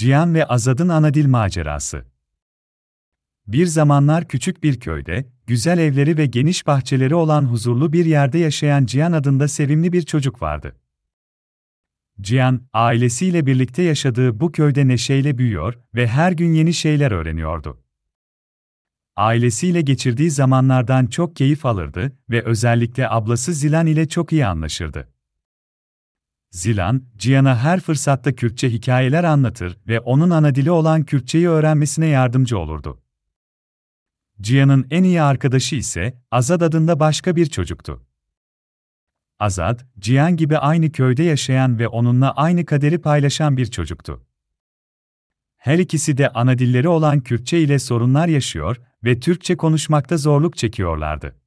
Cihan ve Azad'ın Anadil macerası. Bir zamanlar küçük bir köyde, güzel evleri ve geniş bahçeleri olan huzurlu bir yerde yaşayan Cihan adında sevimli bir çocuk vardı. Cihan, ailesiyle birlikte yaşadığı bu köyde neşeyle büyüyor ve her gün yeni şeyler öğreniyordu. Ailesiyle geçirdiği zamanlardan çok keyif alırdı ve özellikle ablası Zilan ile çok iyi anlaşırdı. Zilan, Cihan'a her fırsatta Kürtçe hikayeler anlatır ve onun ana dili olan Kürtçeyi öğrenmesine yardımcı olurdu. Cihan'ın en iyi arkadaşı ise Azad adında başka bir çocuktu. Azad, Cihan gibi aynı köyde yaşayan ve onunla aynı kaderi paylaşan bir çocuktu. Her ikisi de ana dilleri olan Kürtçe ile sorunlar yaşıyor ve Türkçe konuşmakta zorluk çekiyorlardı.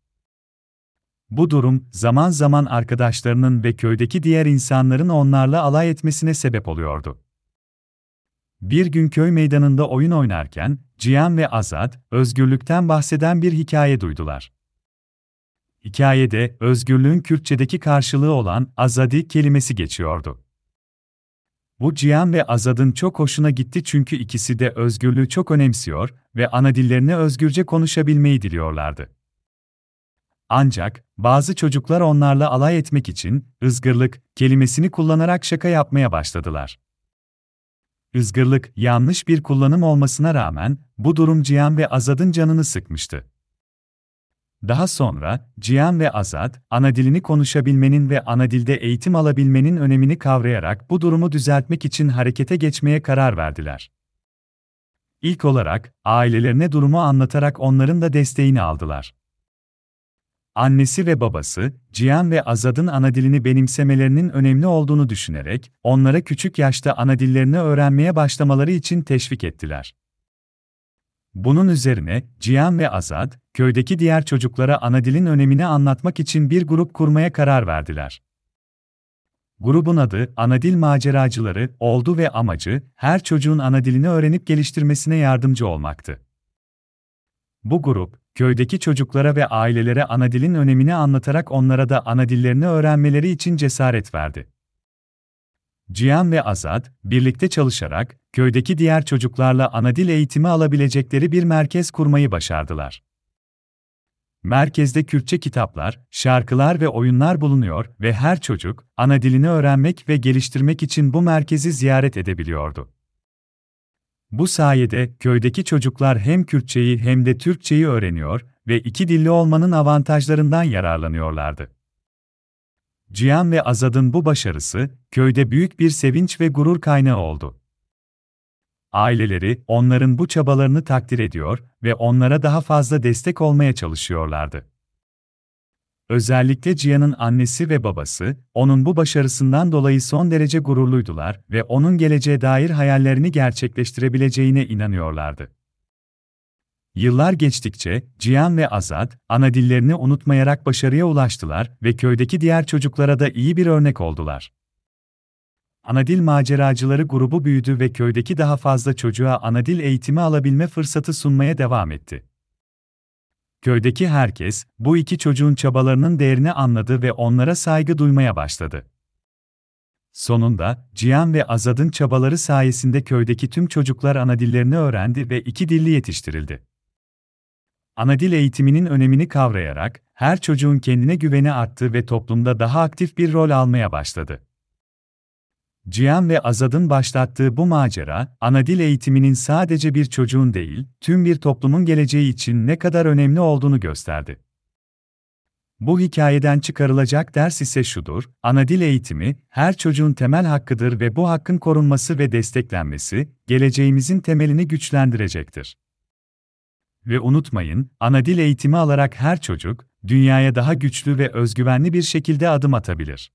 Bu durum, zaman zaman arkadaşlarının ve köydeki diğer insanların onlarla alay etmesine sebep oluyordu. Bir gün köy meydanında oyun oynarken, Cihan ve Azad, özgürlükten bahseden bir hikaye duydular. Hikayede, özgürlüğün Kürtçedeki karşılığı olan azadi kelimesi geçiyordu. Bu Cihan ve Azad'ın çok hoşuna gitti çünkü ikisi de özgürlüğü çok önemsiyor ve ana dillerini özgürce konuşabilmeyi diliyorlardı. Ancak, bazı çocuklar onlarla alay etmek için, ızgırlık kelimesini kullanarak şaka yapmaya başladılar. Izgırlık, yanlış bir kullanım olmasına rağmen, bu durum Cihan ve Azad'ın canını sıkmıştı. Daha sonra, Cihan ve Azad, ana dilini konuşabilmenin ve ana dilde eğitim alabilmenin önemini kavrayarak bu durumu düzeltmek için harekete geçmeye karar verdiler. İlk olarak, ailelerine durumu anlatarak onların da desteğini aldılar. Annesi ve babası, Cihan ve Azad'ın ana dilini benimsemelerinin önemli olduğunu düşünerek, onlara küçük yaşta ana dillerini öğrenmeye başlamaları için teşvik ettiler. Bunun üzerine, Cihan ve Azad, köydeki diğer çocuklara ana dilin önemini anlatmak için bir grup kurmaya karar verdiler. Grubun adı Anadil Maceracıları oldu ve amacı, her çocuğun ana dilini öğrenip geliştirmesine yardımcı olmaktı. Bu grup, köydeki çocuklara ve ailelere ana dilin önemini anlatarak onlara da ana dillerini öğrenmeleri için cesaret verdi. Cihan ve Azad, birlikte çalışarak, köydeki diğer çocuklarla ana dil eğitimi alabilecekleri bir merkez kurmayı başardılar. Merkezde Kürtçe kitaplar, şarkılar ve oyunlar bulunuyor ve her çocuk, ana dilini öğrenmek ve geliştirmek için bu merkezi ziyaret edebiliyordu. Bu sayede köydeki çocuklar hem Kürtçeyi hem de Türkçeyi öğreniyor ve iki dilli olmanın avantajlarından yararlanıyorlardı. Cihan ve Azad'ın bu başarısı, köyde büyük bir sevinç ve gurur kaynağı oldu. Aileleri, onların bu çabalarını takdir ediyor ve onlara daha fazla destek olmaya çalışıyorlardı. Özellikle Cihan'ın annesi ve babası, onun bu başarısından dolayı son derece gururluydular ve onun geleceğe dair hayallerini gerçekleştirebileceğine inanıyorlardı. Yıllar geçtikçe, Cihan ve Azad, ana dillerini unutmayarak başarıya ulaştılar ve köydeki diğer çocuklara da iyi bir örnek oldular. Anadil maceracıları grubu büyüdü ve köydeki daha fazla çocuğa anadil eğitimi alabilme fırsatı sunmaya devam etti. Köydeki herkes, bu iki çocuğun çabalarının değerini anladı ve onlara saygı duymaya başladı. Sonunda, Cihan ve Azad'ın çabaları sayesinde köydeki tüm çocuklar ana dillerini öğrendi ve iki dilli yetiştirildi. Ana dil eğitiminin önemini kavrayarak, her çocuğun kendine güveni arttı ve toplumda daha aktif bir rol almaya başladı. Cihan ve Azad'ın başlattığı bu macera, ana dil eğitiminin sadece bir çocuğun değil, tüm bir toplumun geleceği için ne kadar önemli olduğunu gösterdi. Bu hikayeden çıkarılacak ders ise şudur, ana dil eğitimi, her çocuğun temel hakkıdır ve bu hakkın korunması ve desteklenmesi, geleceğimizin temelini güçlendirecektir. Ve unutmayın, ana dil eğitimi alarak her çocuk, dünyaya daha güçlü ve özgüvenli bir şekilde adım atabilir.